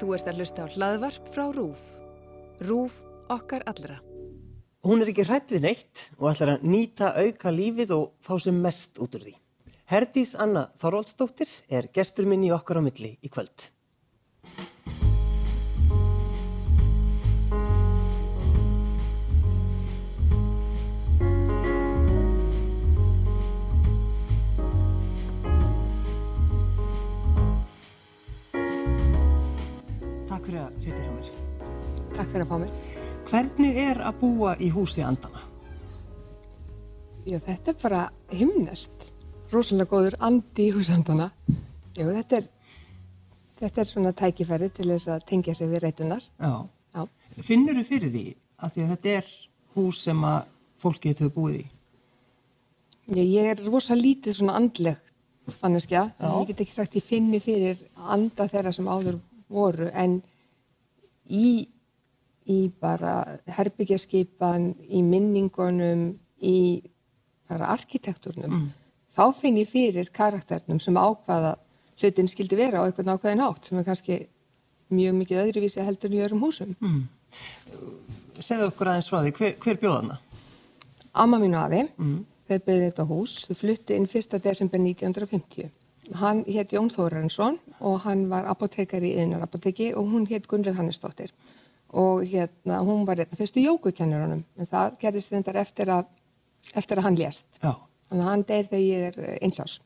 Þú ert að hlusta á hlaðvarp frá RÚF. RÚF okkar allra. Hún er ekki hrætt við neitt og ætlar að nýta auka lífið og fá sem mest út úr því. Herdís Anna Þorvaldsdóttir er gestur minn í okkar á milli í kvöld. Að búa í húsi andana? Já, þetta er bara himnest. Rósalega góður andi í húsandana. Já, þetta er, þetta er svona tækifæri til þess að tengja sig við reytunar. Já. Já. Finnur þú fyrir því að því að þetta er hús sem að fólki hefur búið í? Já, ég er rosa lítið svona andleg fanneskja. Ég get ekki sagt ég finni fyrir anda þeirra sem áður voru en í, í bara herbyggjaskipan, í minningunum, í bara arkitekturnum, þá finn ég fyrir karakternum sem ákvaða hlutin skildi vera á einhvern ákveðin átt sem er kannski mjög mikið öðruvísi heldur en í öðrum húsum. Segðu okkur aðeins frá því, hver, hver bjóð hana? Amma mín og afi, þau byggði þetta hús, þau flutti inn 1. desember 1950. Hann hétt Jón Þórensson og hann var apotekari í yðnar apoteki og hún hétt Gunnleð Hannesdóttir. Og hérna, hún var hérna fyrstu jógukennurunum, en það gerðist reyndar eftir að, eftir að hann lést. Já. Þannig að hann deyr þegar ég er eh, eins ás.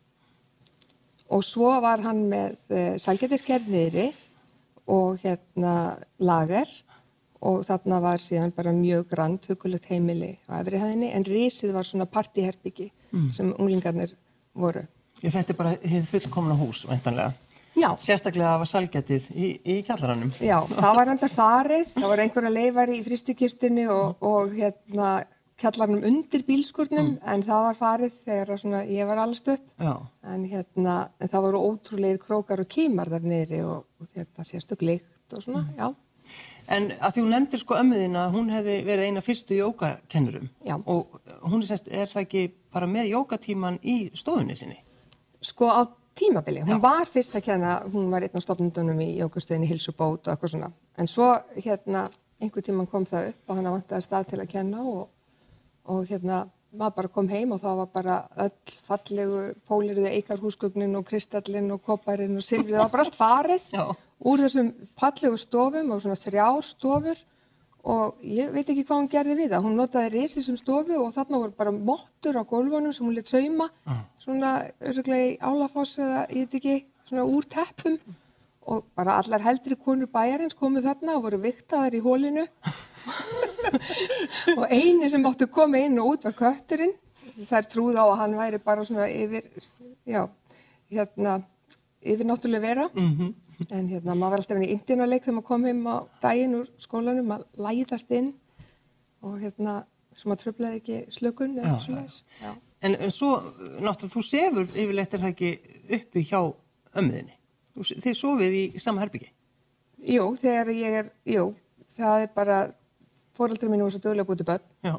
Og svo var hann með uh, sælgætiskerð niðri og hérna lager og þarna var síðan bara mjög grand, hugulegt heimili á efri hæðinni en risið var svona partíherbyggi sem unglingarnir voru. Ég, þetta er bara fullkomna hús, væntanlega. Já, Sérstaklega að var salgætið í, í kjallaranum. já, það var endar farið, það var einhverja leifar í fristukistunni og, og hérna kjallarnum undir bílskurnum en það var farið þegar svona, ég var allast upp. En hérna, en það voru ótrúleir krókar og kímar þar niðri og, og hérna sérstök lykt og svona, já. En að því hún nefndir sko ömmuðina að hún hefði verið eina fyrstu jókakennurum. Og hún er semst, er það ekki bara með jókatíman í stofunni sinni? Sko á tímabili, hún Já. var fyrst að kenna, hún var einn á stofnundunum í jókastöðinni Hilsubót og eitthvað svona. En svo hérna, einhver tíman kom það upp og hann vantaði stað til að kenna og, og hérna, maður bara kom heim og það var bara öll fallegu pólirði eikarhúsgugnin og kristallin og kopparinn og silfrið, það var bara allt farið Já. úr þessum fallegu stofum og svona þrjár stofur og ég veit ekki hvað hún gerði við það. Hún notaði risi sem stofu og þarna voru bara mottur á gólfunum sem hún lit sauma, svona öruglega í álafoss eða ég veit ekki, svona úr teppum og bara allar heldri konur bæjarins komu þarna og voru viktaðar í hólinu og eini sem áttu koma inn og út var kötturinn. Þær trúð á að hann væri bara svona yfir, já, hérna, yfir náttúrulega vera. En hérna, maður var alltaf inn í indinaleik þegar maður kom heim á daginn úr skólanum að læðast inn og hérna, svo maður tröflaði ekki slökun eða Já, svo leiðis. Já. En, en svo, náttúrulega, þú sefur yfirleitt er það ekki uppi hjá ömmuðinni. Þið sofið í sama herbyggi. Jú, þegar ég er, jú, það er bara, fóraldri mínu var svo dögulega búið til börn, Já.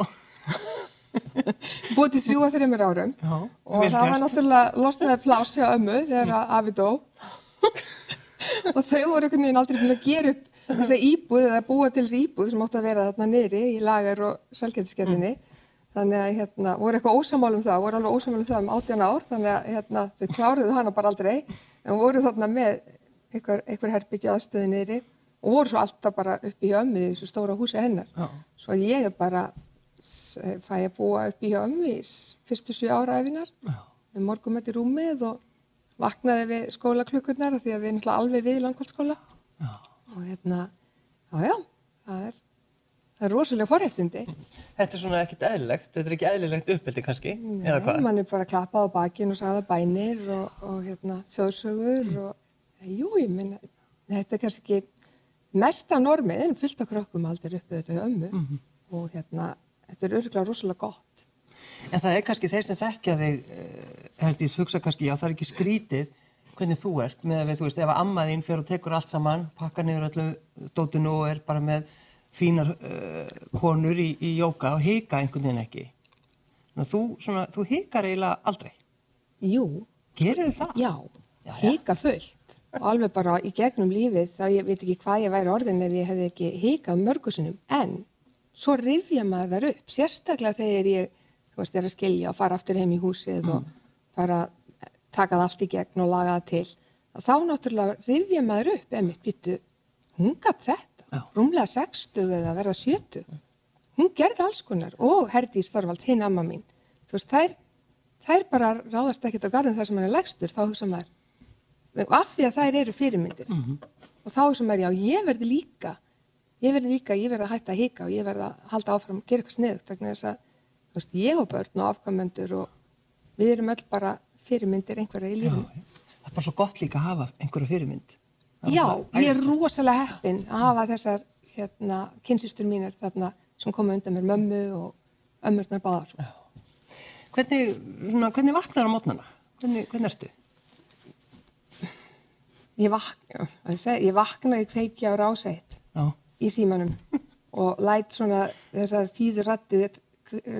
búið til þrjú að þreymur árum Já, og það var gert. náttúrulega losnaði pláss hjá ömmu þegar afi dó og þau voru einhvern veginn aldrei búin að gera upp þessa íbúð eða búa til þessi íbúð sem átti að vera þarna niðri í lagar og selgætiskerfinni þannig að hérna voru eitthvað ósamálum það, voru alveg ósamálum það um 18 ár þannig að hérna þau kláruðu hana bara aldrei en voru þarna með einhver, einhver herbyggja aðstöðu niðri og voru svo alltaf bara uppi hjá ömmu í þessu stóra húsi hennar. Já. svo ég bara fæ að búa ömmu í s- fyrstu sjö ára efinar með morgumætt í rúmið og vaknaði við skólaklukkurnar því að við erum náttúrulega alveg við langkválskóla og hérna, já já, það er, það er rosalega forréttindi. Þetta er svona ekkit eðlilegt, þetta er ekki eðlilegt uppeldi kannski, eða hvað? Man er bara klappað á bakinn og sagða bænir og, og hérna, þjóðsögur og, jú, ég minna, þetta er kannski mest af normið, en fyllt af krökkum aldrei uppið þetta ömmu Mhm. og hérna, þetta er örgulega rosalega gott. En það er kannski þeir sem þekkja þig, uh, Herdís, hugsa kannski, já það er ekki skrítið hvernig þú ert með að við, þú veist, ef að ammaðinn fyrir og tekur allt saman, pakka niður öllu dótinu og er bara með fínar uh, konur í, í jóka og hika einhvern veginn ekki. Þannig að þú, svona, þú hikar eiginlega aldrei. Jú, Gerir það? já, Já, já. hika fullt. og alveg bara í gegnum lífið þá ég veit ekki hvað ég væri orðin ef ég hefði ekki hikað mörgusunum en svo rifja maður þar upp sérstaklega þegar ég veist, er að skilja og fara aftur heim í húsið og fara að taka það allt í gegn og laga það til. Þá náttúrulega rifja maður upp emi, býttu, hún gatt þetta. Já. rúmlega 60 eða verða 70 hún gerði alls konar. Og Herdís Þorvalds, hinn amma mín. Þú veist, þær, þær bara ráðast ekkert á garðin þar sem hann er lægstur. Þá hugsa maður af því að þær eru fyrirmyndir. Og þá hugsa maður, já, ég verði líka ég verði líka, ég verði að hætta að hika og ég verði að halda áfram, gera eitthvað sniðugt vegna þess að, þú veist, ég og börn og afkvæmendur og við erum öll bara fyrirmyndir einhverja í lífinu Það er bara svo gott líka að hafa einhverju fyrirmynd. Já, ég er rosalega heppin að hafa þessar hérna, kynsistur mínir þarna sem koma undan mér mömmu og ömmurnar báðar. Hvernig, svona, hvernig vaknar á mótnana? Hvernig, hvernig ertu? Ég, vakna, ég vakna í kveiki á ráseitt Já. í símanum og læt svona þessar þýður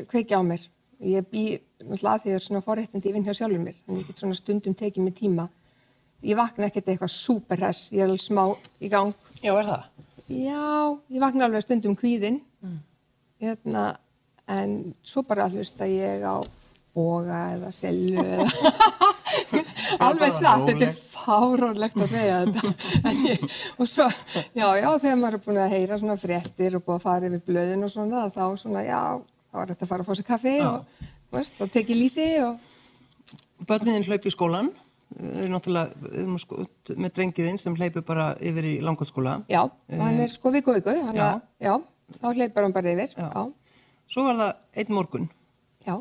kveiki á mér. Ég bý náttúrulega að því það er svona forréttindi ég vinn hjá sjálfur mér, þannig ég get svona stundum tekið mig tíma. Ég vakna ekkert eitthvað superhress, ég er alveg smá í gang. Já, er það? Já, ég vakna alveg stundum kvíðinn, hérna, en svo bara hlusta ég á boga eða selju eða alveg satt, þetta er fáránlegt að segja þetta en ég, og svo, já, já, þegar maður er búin að heyra svona fréttir og búin að fara yfir blöðin og svona, þá svona, já, þá er þetta að fara að fá sér kaffi og, þú veist, þá tek ég lýsi og, Börniðin hlaup í skólan. Þau eru náttúrulega sko, með drengiðinn sem hleypur bara yfir í langhaldsskóla. já, hann er sko viku viku, Já. að, já, þá hleypar hann bara yfir, Já. já, Svo var það einn morgun. já,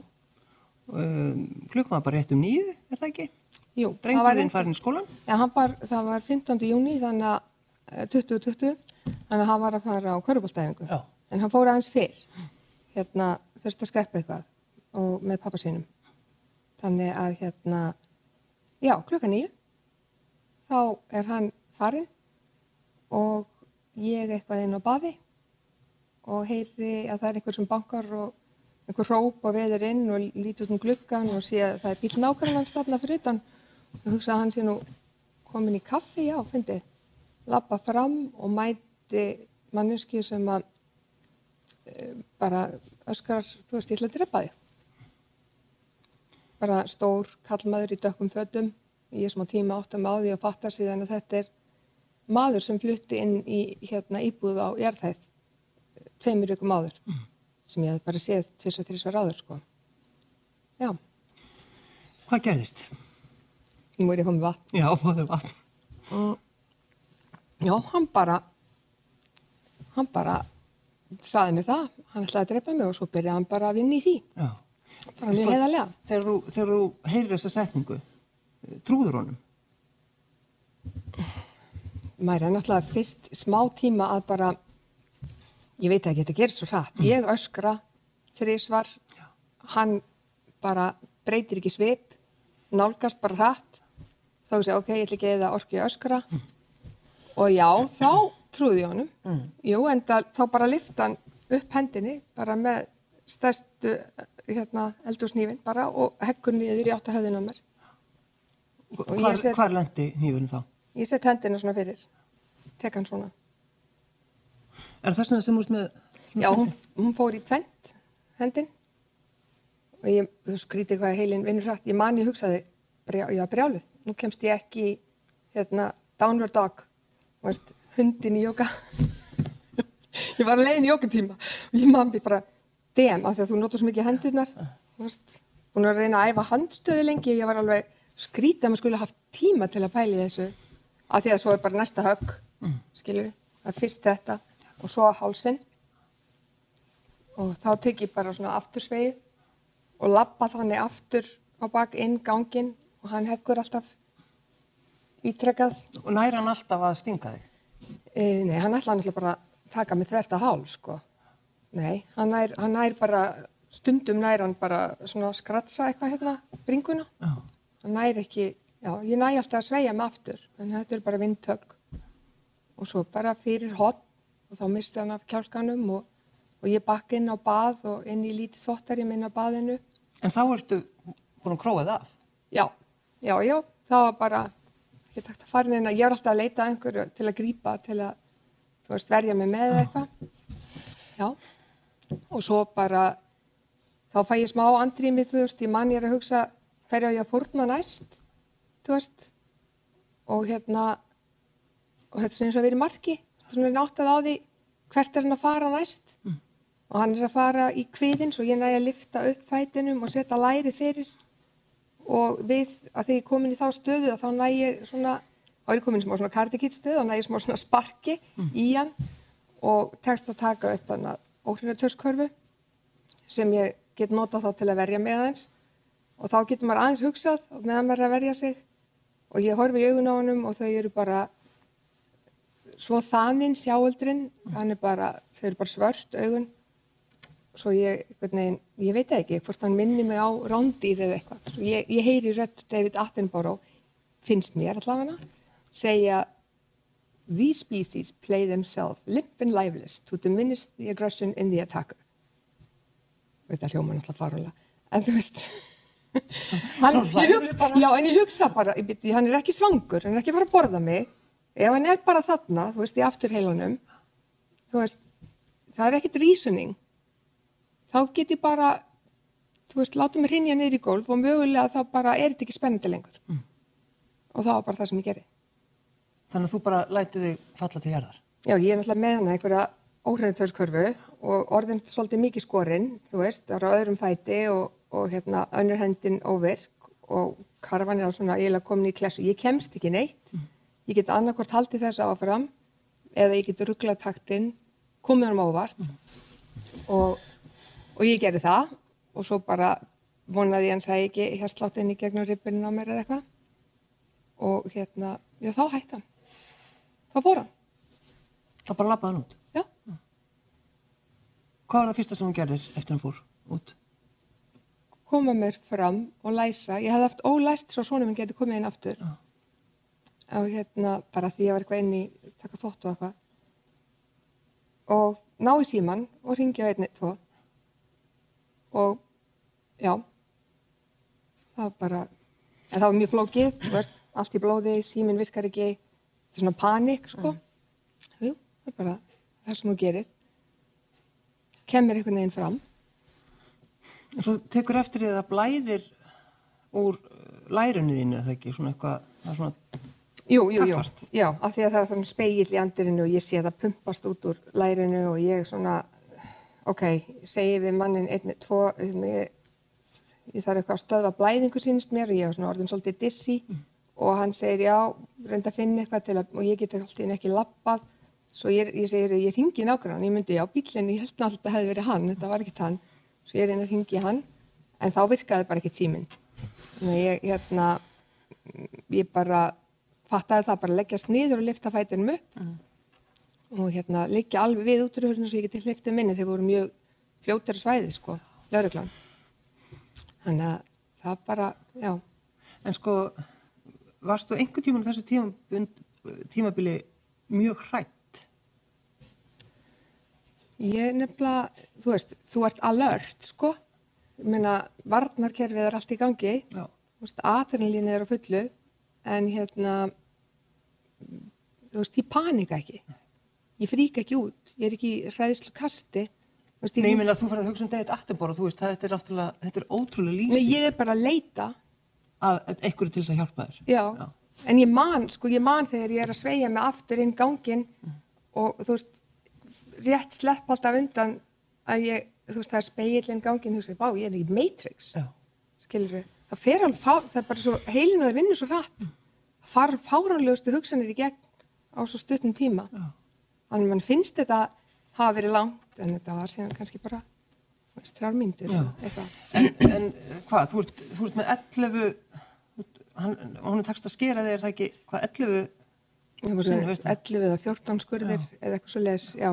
Um, klukkan var bara rétt um nýju, er það ekki? jú, Drengiðinn farin í skólan. Já, var, það var 15. júni þannig að eh, 2020 þannig að hann var að fara á körubóltæfingu en hann fór aðeins fyrr hérna þurfti að skreppa eitthvað og með pappa sínum. Þannig að hérna já, klukka nýju þá er hann farin og ég eitthvað inn á baði og heyri að það er einhver sem bankar og einhver hróp og veður inn og líti út um gluggan og sé að það er bíl nákvæmlega stafna fyrir utan. Og hugsa að hann sé nú komin í kaffi, já, fyndið, lappa fram og mæti manneski sem að bara öskar, þú veist, ég ætla að drepa þig. Bara stór kallmaður í dökkum fötum, ég er smá tíma átt að máði og fattar síðan að þetta er maður sem flutti inn í hérna íbúð á jarðhæð tveimur ykkur áður sem ég hef bara séð tvis og þrísvar áður sko. Já, Hvað gerðist? nú er ég komið vatn. Já, fóðu vatn. Já, hann bara, hann bara saði mér það, hann ætlaði að drepa mig og svo byrjaði hann bara að vinna í því, Já. bara mjög heiðarlega. Þegar þú, þegar þú heyrir þessa setningu, trúður honum? Maður er náttúrulega fyrst smá tíma að bara, ég veit ekki, þetta gerir svo hratt, ég öskra þrísvar, hann bara breytir ekki svip, nálgast bara hratt, þá sé ok, ég ætla ekki að öskra. Og já, þá trúði ég honum, jú, en það, þá bara lifta hann upp hendinni, bara með stærstu hérna, eldursnýfin bara og heggur niður í átta höfðin á mér. Hvar, set- hvar lendi hnífurinn þá? Ég set hendina svona fyrir, tek hann svona. Er það svona sem úrst með... Já, hún, hún fór í tvent, hendin. Og ég, þú skrítið hvað heilin vinnur hrætt. Ég man ég hugsaði, brjá, var brjáluð. Nú kemst ég ekki hérna, downward dog, veist, hundin í jóka. ég var að leiðin í jókatíma. Og ég man mér bara, dem, af því að þú notur svo mikið veist. Búin að reyna að æfa handstöðu lengi. Ég var alveg skrítið að maður skulle haft tíma til að pæli þessu. Af því að svo er bara næsta högg, skilur. Það er fyrst þetta og svo hálsinn og þá tek ég bara svona aftursvegi og lappa þannig aftur á bak inn gangin og hann heggur alltaf ítrekkað. Og næri hann alltaf að stinga þig? E, nei, hann ætlaði náttúrulega bara að taka mig þvert að hál, sko. Nei, hann nær, hann nær bara, stundum nær hann bara svona að skratsa eitthvað hérna, bringuna. Já. Hann nær ekki, já, ég næ alltaf að sveigja mig aftur, en þetta er bara vindtögg. Og svo bara fyrir hot og þá misti hann af kjálkanum og, og ég bakk inn á bað og inn í lítið þvottar ég minn á baðinu. En þá ertu búin að króa það? Já, já, já, það var bara ekki takt að fara neina, ég er alltaf að leita einhverju til að grípa, til að, þú veist, verja mig með eða eitthvað. Já, og svo bara, þá fæ ég smá andrýmið, þú veist, ég man ég er að hugsa hverja á ég að fórna næst, þú veist, og hérna, og þetta er eins og að vera í marki, þetta er svona náttað á því hvert er hann að fara næst. Og hann er að fara í kviðin svo ég næði að lifta upp fætinum og setja læri fyrir og við að þegar ég komin í þá stöðu þá næði ég svona, þá er ég komin í smá svona kardikitt stöðu og næði ég smá svona sparki í hann og tekst að taka upp þannig að óhrinatöskörfu sem ég get notað þá til að verja með hans og þá getur maður aðeins hugsað meðan maður er að verja sig og ég horfi í augun á hannum og þau eru bara svo þaninn sjáöldrin, hann er bara, þau eru bara svört augun svo ég, veginn, ég veit ekki hvort hann minni mig á rándýr eða eitthvað. Ég, ég heyri rött David Attenborough finnst mér allavega segja These species play themselves limp and lifeless to diminish the aggression in the attacker. Þetta hljóma náttúrulega farulega. En þú veist hann, ég hugsa, já en ég hugsa bara ég, hann er ekki svangur, hann er ekki fara að borða mig. Ef hann er bara þarna, þú veist, í afturheilunum þú veist, það er ekkit reasoning þá get ég bara þú veist, láta mig rinja niður í gólf og mögulega þá bara er þetta ekki spennandi lengur mm. og það var bara það sem ég gerði Þannig að þú bara lætið þig falla til hérðar Já, ég er náttúrulega með hana einhverja óhrænitörskörfu og orðin svolítið mikið skorinn, þú veist, það eru á öðrum fæti og, og hérna önnur hendin óvirk og karvan er á svona eiginlega komin í klessu. Ég kemst ekki neitt mm. Ég get annarkort haldið þess áfram eða ég get rugglað taktinn, komið hann ávart mm. og, og ég gerði það og svo bara vonaði ég hann segi ekki hérsláttinni gegnum rippinu á mér eða eitthvað og hérna, já þá hætti hann. Þá fór hann. Þá bara lappaði hann út? Já. Hvað var það fyrsta sem hann gerðir eftir hann fór út? Koma mér fram og læsa. Ég hafði haft ólæst svo svona minn geti komið inn aftur. Já og hérna bara því að ég var eitthvað inn í taka þótt og eitthvað og ná í síman og ringja einni, tvo og já. Það var bara en það var mjög flókið, þú veist allt í blóði, símin virkar ekki. Þetta er svona panik, sko. Mm. Jú, það er bara það sem þú gerir. Kemur einhvern veginn fram. Og svo tekur eftir því að það blæðir úr lærunni þínu, eða ekki, svona eitthvað það er svona Jú, jú, jú, já, af því að það er svona speigill í andirinu og ég sé að það pumpast út úr lærinu og ég svona, ok, segi við mannin einni, tvo, ég, ég þarf eitthvað að stöða blæðingu sínist mér og ég er svona orðin svolítið dissi mm. og hann segir já, reynda að finna eitthvað til að, og ég get alltaf ekki lappað, svo ég, ég segir, ég ringi nákvæmlega, ég myndi, já, bílinn, ég held náttúrulega að þetta hefði verið hann, þetta var ekkert hann, svo ég reyna að ringi hann, en þá virkaði bara ekkert síminn, þannig að ég, hérna, ég bara, fattaði það bara að leggjast niður og lifta fætinum upp. Mm. Og hérna liggja alveg við útrúhörnum svo ég geti hliftuð minni þeir voru mjög fljóttir svæði sko, lauruglan þannig að það bara, já. En sko, varstu einhver tíman á þessu tíma, tímabili mjög hrætt? Ég nefnilega, þú veist, þú ert alert sko, ég meina varnarkerfið er allt í gangi, aðrinlínu er á fullu en hérna þú veist, ég panika ekki ég frík ekki út, ég er ekki hræðislu kasti Nei, ég minna að þú farið að hugsa um David Attenborough, þú veist, þetta er, þetta er ótrúlega lýsing. Nei, ég er bara að leita að einhverju til þess að hjálpa þér Já, Já. en ég man, sko, ég man þegar ég er að sveia mig aftur inn gangin mm. og þú veist rétt slepp alltaf undan að ég, þú veist, það er speilin gangin, þú veist, bá, ég er í Matrix skilur við það fer alveg, það er bara svo, heilinu það vinnur svo rætt mm. það far fáranlegustu hugsanir í gegn á svo stuttum tíma Já. Þannig að mann finnst þetta hafa verið langt en þetta var síðan kannski bara þrjár myndur en, en hvað, þú ert, þú ert með 11 hann, hún er takst að skera þig, er það ekki hvað 11 sinni, 11 eða 14 skurðir já. eða eitthvað svo les, já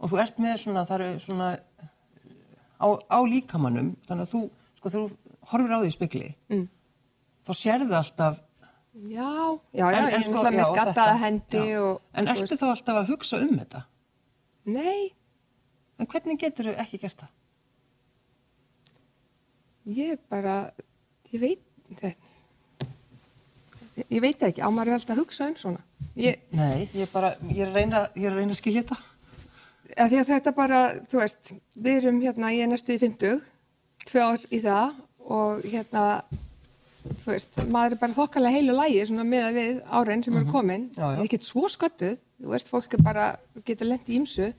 og þú ert með svona, það er svona á, á líkamannum þannig að þú, sko, þú horfir á því í spekli mm. þá sérðu alltaf Já, já, já, en, ég er sko, með skattaða hendi og, En ertu veist... þá alltaf að hugsa um þetta? Nei En hvernig getur þau ekki gert það? Ég bara, ég veit þetta Ég, ég veit ekki, á maður er alltaf að hugsa um svona. Ég, Nei, ég er bara, ég er að reyna, ég er að reyna að skilja þetta. að því að þetta bara, þú veist, við erum hérna, ég er næstu í 50, tvö ár í það og hérna, þú veist, maður er bara þokkalega heilu lægi svona með að við árein sem eru komin, Mhm. Já, já. en ekkert svo sköttuð, þú veist, fólk er bara, getur lent í ýmsu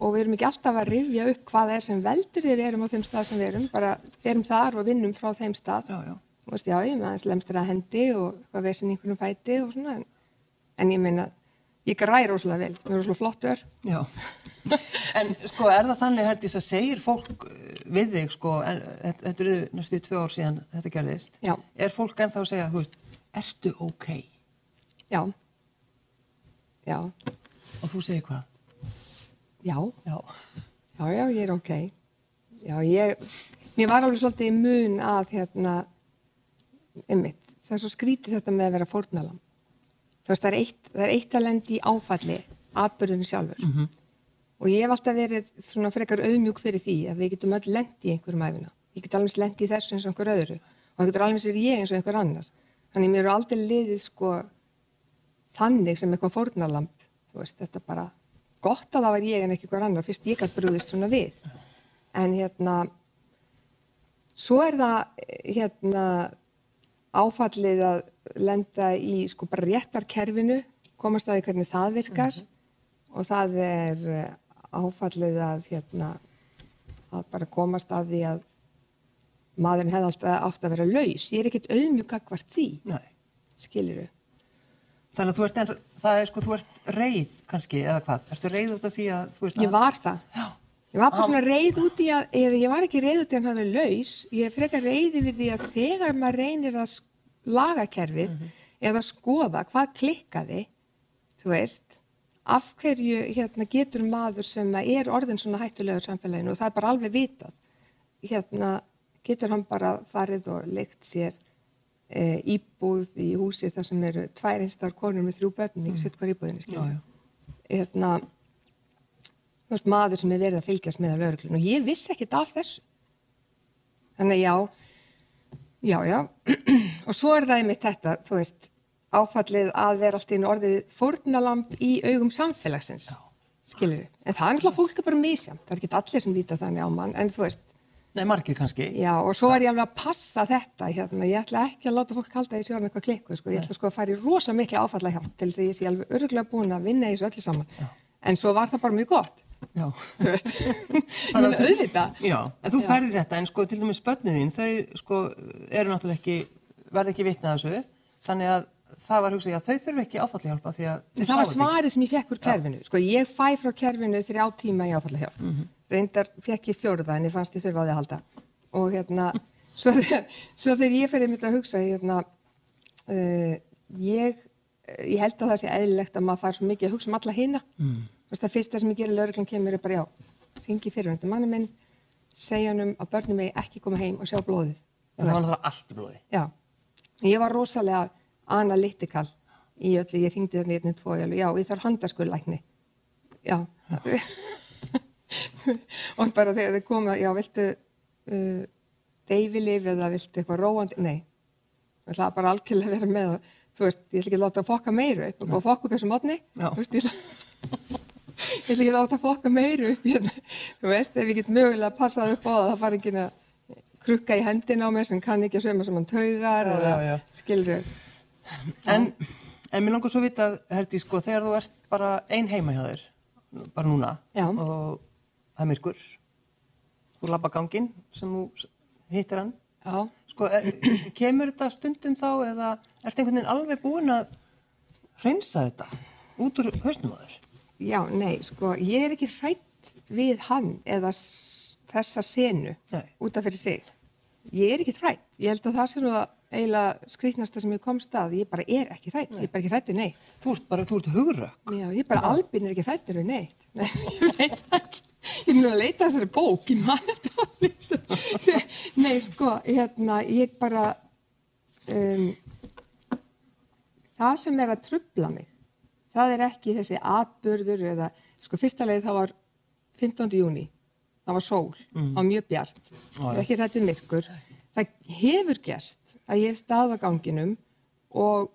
og við erum ekki alltaf að rifja upp hvað það er sem veldur því við erum á þeim stað sem við erum, bara við erum þar og vinnum frá þeim stað. Já, já. Þú veist, já, ég með aðeins lemstur að hendi og hvað vesin einhvernum fæti og svona, en, en ég meina, ég græði rosalega vel, mér er rosalega flottur. Já. En sko, er það þannig, Herdís, að segir fólk eh, við þig, sko, en, þetta þetta eru næstu tvö ár síðan þetta gerðist. Já. Er fólk ennþá að segja, þú veist, ertu ok? Já, já, Og þú segir hvað? já, Já. já, já, ég er ok. Já, ég, mér var alveg svolítið í mun að, hérna, einmitt, það er svo skrítið þetta með að vera fórnalam. Þú veist, það er eitt, það er eitt að lendi í áfalli, atbyrðinu sjálfur. Og ég hef alltaf verið svona frekar auðmjúk fyrir því að við getum öll lendi í einhverjum æfina. Ég get alveg lendi í þessu eins og einhver öðru. Og það getur alveg verið ég eins og einhver annar. Þannig mér eru aldrei liðið sko þannig sem eitthvað fórnalamb. Þú veist, þetta er bara gott að það var ég en ekki einhver annar. Fyrst ég gæti brúðist svona við. En hérna, svo er það hérna áfallið að lenda í sko bara réttarkerfinu, komast að því hvernig það virkar og það er eh, áfallið að hérna að bara komast að því að maðurinn hefði alltaf átt að vera laus. Ég er ekkert auðmjúk akkvart því, Nei. skiluru. Þannig að þú ert, en, er sko, þú ert reið kannski, eða hvað? Ertu reið út af því að, þú Ég að... var það. Já. Ég var bara svona reið út í að, eða ég var ekki reið út í að hann hafi laus, ég er frekar reið yfir því að þegar maður reynir að sk- laga kerfið eða skoða hvað klikkaði, þú veist, af hverju hérna, getur maður sem er orðin svona hættulegur samfélaginu og það er bara alveg vitað, hérna, getur hann bara farið og leikt sér e, íbúð í húsi þar sem eru tvær einstar konur með þrjú börn í sitt hver íbúðinni, Já, skiljum. já. Hérna, maður sem er verið að fylgjast með að lauruglun og ég vissi ekkit af þessu. Þannig já, já, já, og svo er það einmitt þetta, þú veist, áfallið að vera allt í einu orðið fórnalamb í augum samfélagsins, skilur við. En það er náttúrulega fólk er bara misjamt, það er ekki allir sem líta þannig á mann, en þú veist, Nei, margir kannski. já, og svo er ég alveg að passa þetta, hérna, ég ætla ekki að láta fólk halda því sjórn eitthvað klikkuð, sko, ég ætla sko að fara í rosa mikla áfallahjálp til þess að ég sé alveg öruglega búin að vinna í þessu öllu saman. En svo var það bara mjög gott, Já. þú veist, ég meina auðvitað. Já, en þú færði þetta, en sko til dæmis börnin þín, þau sko eru náttúrulega ekki, verða ekki vitnað þessu, þannig að það var hugsað, já þau þurfi ekki áfalli hjálpa því að þau Það var svarið sem ég fekk úr kerfinu. Sko, ég fæ frá kerfinu þrjá tíma í áfallahjálp. Reyndar fekk ég fjórða en ég fannst ég þurfa á því að halda. Og hérna, svo þegar, svo þegar ég fyrir mitt að hugsa, hérna, uh, ég, ég held að það sé eðlilegt að maður fær svo mikið að hugsa um alla hina. Mm. Það fyrsta sem ég gerir lauruglan kemur er bara, já, ringi fyrirvendur manni minn, segja hann um að börnum mig ekki koma heim og sjá blóðið. Það var náttúrulega allt í blóði. Já, ég var rosalega analytikal í öllu, ég ringdi tvo, ég alveg, já, ég þarf handaskullækni. Já. og bara þegar þið koma, já, viltu uh, deyfilif eða viltu eitthvað róandi, nei. Ég ætla bara algjörlega að vera með það. Þú veist, ég ætla ekki að láta að fokka meiru upp og fokka upp þessu mótni. Þú veist, ég ætla, ég ætla ekki að láta fokka meiru upp. Hérna. Þú veist, ef ég get mögulega að passa upp á það, það fari ekki að krukka í hendina á mér sem kann ekki að sögma sem hann taugar Já, eða já, já. skilur. En, en mér langar svo vita, Herdi, sko, þegar þú ert bara ein heima hjá þér, bara núna, og það er myrkur, þú labba ganginn sem þú hittir hann, Já, sko, er, kemur þetta stundum þá eða ertu einhvern veginn alveg búin að hreinsa þetta út úr hausnum á þér? Já, nei, sko, ég er ekki hrætt við hann eða þessa senu Nei. út af fyrir sig. Ég er ekki hrætt. Ég held að það sé nú það eiginlega skrýtnasta sem ég komst að. Ég bara er ekki hrætt. Ég er bara ekki hrætt við neitt. Þú ert bara, þú ert hugrökk. Já, ég bara albin er ekki hrættur við neitt. Nei, ég veit ekki. Ég er nú að leita að þessari bók í mann eftir að Nei, sko, hérna, ég bara, um, það sem er að trubla mig, það er ekki þessi atburður eða, sko, fyrsta leið það var 15. júni, það var sól, það var mjög bjart, það er ekki rættið myrkur. Það hefur gerst að ég hef stað á ganginum og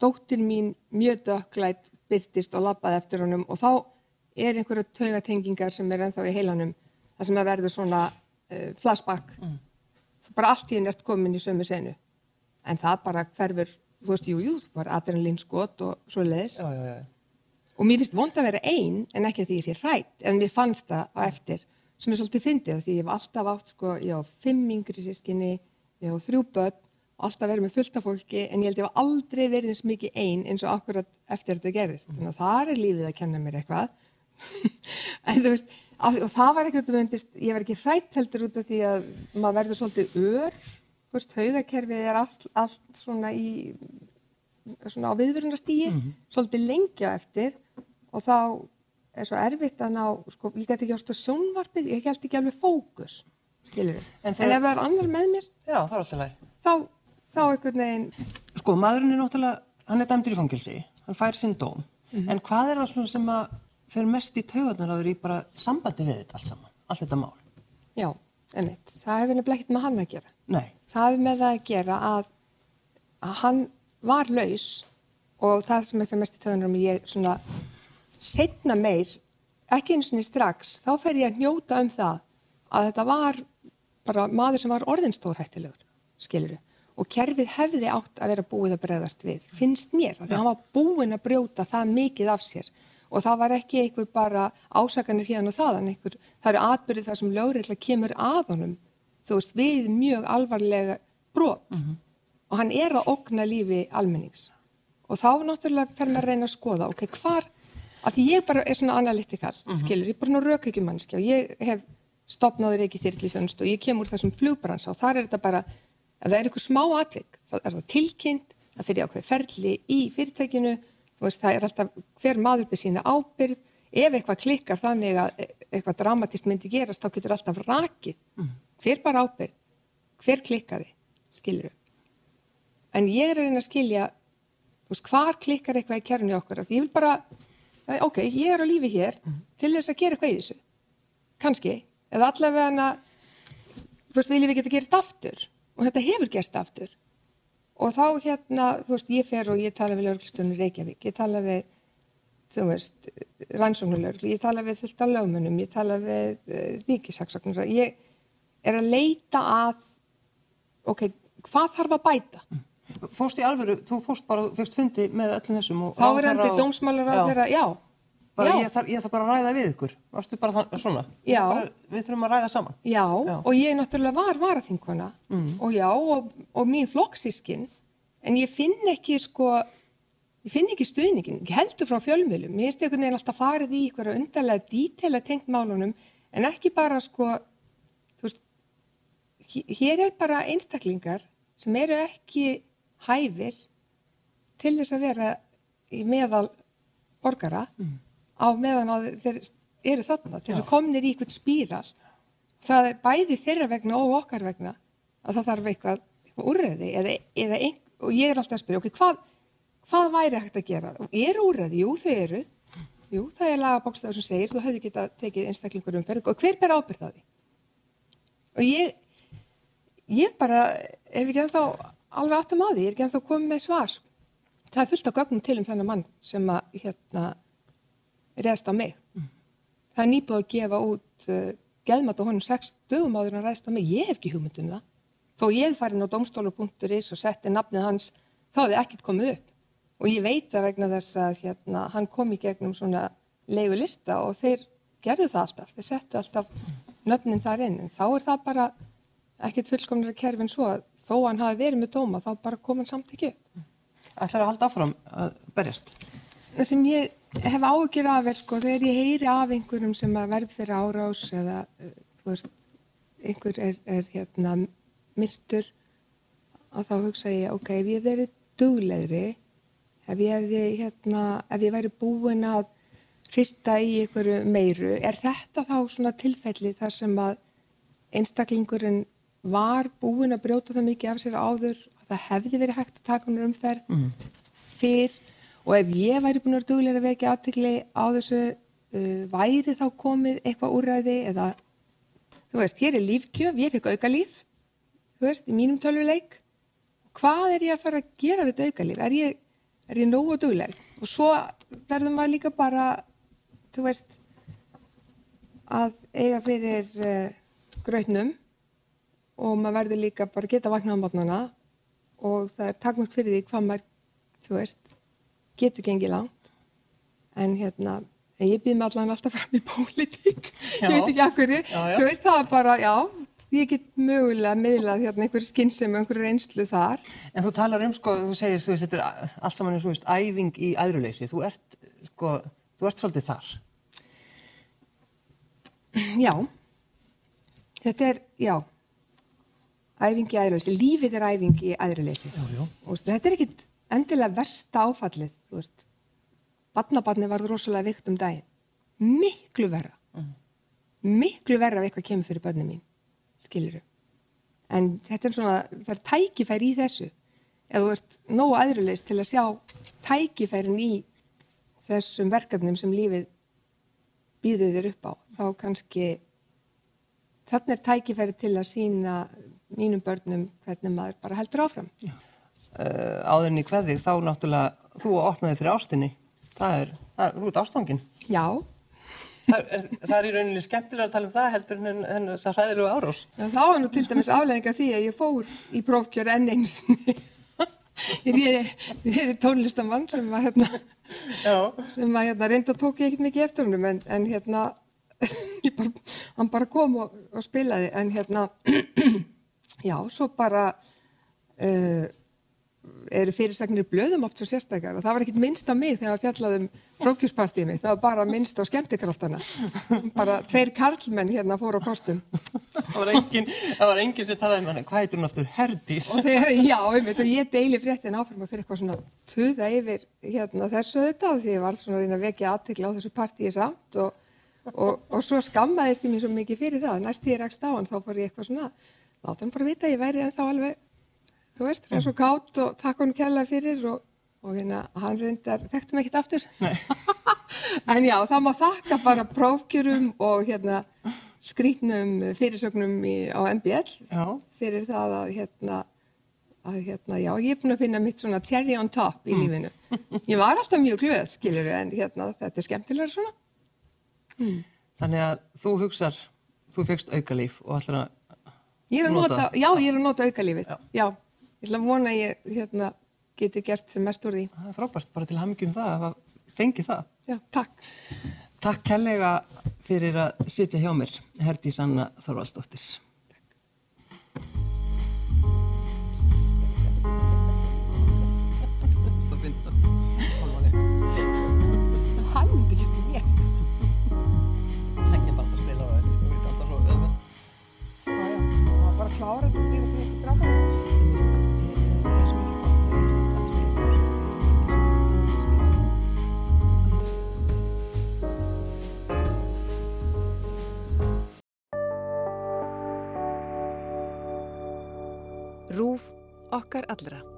dóttir mín mjög dökklætt byrtist og lappaði eftir honum og þá er einhverja taugatengingar sem er ennþá í heilanum það sem að verður svona uh, flashback mm. það bara allt í henni ert komin í sömu senu en það bara hverfur, þú veist, jú, jú bara adrenalín skot og svo leiðis Já, já, já. og mér finnst vond að vera einn en ekki að því ég sé hrætt en mér fannst það á eftir sem er svolítið fyndið því ég hef alltaf átt sko, ég á fimm yngri sískinni, ég á þrjú börn alltaf verið með fullta fólki en ég held ég hef aldrei verið eins mikið einn eins og akkurat eftir þetta gerist þannig að það er lífið að kenna mér eitthvað. En þú veist og það var ekkert um öndist, ég var ekki hrætt heldur út af því að maður verður svolítið ör, veist, haugakerfið er allt, allt svona í svona á viðvörunastígi mm -hmm. svolítið lengja eftir og þá er svo erfitt að ná, sko, ég get ekki ást á sjónvarpið, ég held ekki alveg fókus skilur við, en, en ef það er annar með mér já, þá er alltaf læg þá, þá einhvern veginn sko, maðurinn er náttúrulega, hann er dæmdur í fangilsi hann fær sinn dóm, mm -hmm. en hvað er það sem að fyrir mest í taugarnar áður í bara sambandi við þetta allt saman, allt þetta mál já, ennveit, það hefur nefnilega ekkert með hann að gera Nei. Það hefur með það að gera að, að hann var laus og það sem fyrir mest í taugarnar um ég svona setna meir, ekki eins og strax, þá fer ég að njóta um það að þetta var bara maður sem var orðinstórhættilegur, skiluru. Og kerfið hefði átt að vera búið að bregðast við, finnst mér, því hann var búin að brjóta það mikið af sér og það var ekki einhver bara ásakanir hérna og þaðan, einhver, það eru atbyrðið þar sem lögreikla kemur að honum, þú veist, við mjög alvarlega brot mm -hmm. og hann er að okna lífi almennings og þá náttúrulega fer maður að reyna að skoða, ok, hvar að því ég bara er svona analytikal, mm -hmm. skilur, ég er bara svona rökveikjumannski og ég hef stopnaður ekki þyrli þjónust og ég kemur úr þessum flugbrans og þar er þetta bara, ef það er eitthvað smá atvik, það er það tilkynnt, það fyrir ákveð ferli í fyrirtækinu, þú veist, það er alltaf hver maður byrð sína ábyrð, ef eitthvað klikkar þannig að eitthvað dramatist myndi gerast, þá getur alltaf rakið, mm. Hver bara ábyrð, hver klikkaði, skilur En ég er að reyna að skilja, þú veist, hvar klikkar eitthvað í kærunni okkur, því ég vil bara ok, ég er á lífi hér mm. til þess að gera eitthvað í þessu. Kannski, eða allavega hana þú veist, viljum við geta gerist aftur? Og þetta hefur gerst aftur. Og þá hérna, þú veist, ég fer og ég tala við löglustunum Reykjavík, ég tala við þú veist, rannsóknulöglu ég tala við fullt af lögmunum, ég tala við uh, eh, ríkisaksaknur ég er að leita að ok, hvað þarf að bæta. Fórst í alvöru, þú fórst bara, fyrst fundi með öllum þessum og... Þá er þetta og... dómsmálar á þeirra, já. Bara. Ég, þarf, ég þarf bara að ræða við ykkur, varstu bara það, svona? Já. Bara, við þurfum að ræða saman. Já, já. og ég náttúrulega var varaþinkona mm. og já, og, og mín flokksískin, en ég finn ekki sko, ég finn ekki stuðningin, ég heldur frá fjölmjölum, ég veist einhvern veginn alltaf farið í ykkur undarlega dítela tengt málunum, en ekki bara sko, hér er bara einstaklingar sem eru ekki hæfir til þess að vera í meðal borgara mm. á meðan á þeir eru þarna, þeir eru kominir í einhvern spíral. Það er bæði þeirra vegna og okkar vegna að það þarf eitthvað, eitthvað úrreði eða, eða ein, og ég er alltaf að spyrja ok, hvað, hvað væri hægt að gera? Og er úrreði, jú þau eru. Jú, það er lagabókstafur sem segir þú hefði getað tekið einstaklingur umferð. Og hver ber ábyrðaði og ég ég bara, ef ekki ennþá alveg áttum á því, ég er ekki ennþá komið með svar. Það er fullt af gögnum til um þennan mann sem að hérna reðst á mig. Mm. Það er nýbúið að gefa út uh, geðmat á honum sex dögum áður en reðst á mig. Ég hef ekki hugmynd um það. Þó ég farin á domstólu.is og setti nafnið hans, þá hefði ekkert komið upp. Og ég veit að vegna þess að hérna, hann kom í gegnum svona leigu lista og þeir gerðu það alltaf. Þeir settu alltaf nöfnin þar inn. En þá er það bara ekkert fullkomnir að kerfin svo að þó hann hafi verið með dóma þá bara kom hann samtíkju. Ætlar að halda áfram að berjast? Það sem ég hef ágjör af er sko þegar ég heyri af einhverjum sem að verð fyrir árás eða eh, veist, einhver er, er hérna myrtur og þá hugsa ég ok, ef ég verið duglegri ef ég hefði hérna ef ég væri búin að hrista í einhverju meiru er þetta þá svona tilfelli þar sem að einstaklingurinn var búin að brjóta það mikið af sér áður að það hefði verið hægt að taka hún umferð mm. fyrr og ef ég væri búin að vera duglega að vekja aðtegli á þessu uh, væri þá komið eitthvað úrræði eða þú veist, hér er lífkjöf, ég fekk auka líf þú veist, í mínum tölvuleik hvað er ég að fara að gera við þetta aukalíf? Er ég, er ég nógu dugleg? Og svo verður maður líka bara, þú veist, að eiga fyrir uh, grautnum og maður verður líka bara að geta vakna á mótnana og það er takmörk fyrir því hvað maður, þú veist, getur gengið langt. En hérna, en ég býð mig allan alltaf fram í pólitík, ég veit ekki akkur, þú veist, það er bara, já, ég get mögulega miðlað hérna einhver skinnsum, einhver reynslu þar. En þú talar um, sko, þú segir, þú veist, þetta er allt saman eins og, þú veist, æfing í æðruleysi, þú ert, sko, þú ert svolítið þar. Já, þetta er, já, æfing í æðruleysi, lífið er æfing í jú. Og þetta er ekkit endilega versta áfallið, þú veist, badnabarni varð rosalega vikt um daginn, miklu verra, miklu verra ef eitthvað kemur fyrir börnum mín, skiluru. En þetta er svona, það er tækifæri í þessu, ef þú ert nógu aðrulegs til að sjá tækifærin í þessum verkefnum sem lífið býður þér upp á, þá kannski, þannig er tækifæri til að sína mínum börnum hvernig maður bara heldur áfram. Uh, áðurinn í hverðig, þá náttúrulega, þú opnaði fyrir ástinni, það er, það er þú ert ástfangin. Já, Það er, það er í rauninni skemmtilega að tala um það heldur en, þess að hræðir og árós. Já, þá var nú til dæmis afleðinga því að ég fór í prófkjör enn eins. ég réði tónlistamann sem var hérna, sem var hérna, reynda tók ég ekkert mikið eftir húnum en, en hérna, bara, hann bara kom og, og spilaði en hérna, já, svo bara uh, eru fyrirsagnir blöðum oft svo sérstakar og það var ekkert minnst á mig þegar fjallaðum prófkjörspartíð mig, það var bara minnst á skemmtikraftana. bara tveir karlmenn hérna fóru á kostum. Það var enginn, það var enginn sem talaði með hann, hvað heitir hún aftur, Herdís? og þegar, já, einmitt, og ég deili fréttin áfram að fyrir eitthvað svona tuða yfir hérna þessu þetta og því ég var svona að reyna að vekja aðtekla á þessu partíi samt og, og, og svo skammaðist ég mér svo mikið fyrir það næst því ég rekst á hann þá fór ég eitthvað svona láta hann bara vita að ég væri ennþá alveg þú veist, það er svo kátt og takk hann kærlega fyrir og, og hérna hann reyndar, þekktum ekkert aftur en já, það má þakka bara prófkjörum og hérna skrítnum fyrirsögnum í, á MBL Já. fyrir það að hérna, að hérna, já, ég er búin að finna mitt svona cherry on top í lífinu. Ég var alltaf mjög glöð, skilur en hérna, þetta er skemmtilega svona. Þannig að þú hugsar, þú fegst aukalíf og ætlar að, Ég er að Nota. já, ég er að nota aukalífið. Já. Já. ég ætla að vona að ég, hérna, geti gert sem mest úr því. það er frábært, bara til hamingjum það, að hafa fengið það. Já, takk. Takk kærlega fyrir að sitja hjá mér, Herdís Anna Þorvaldsdóttir. Það klára þetta fyrir sem ekki stráka. Rúf okkar allra.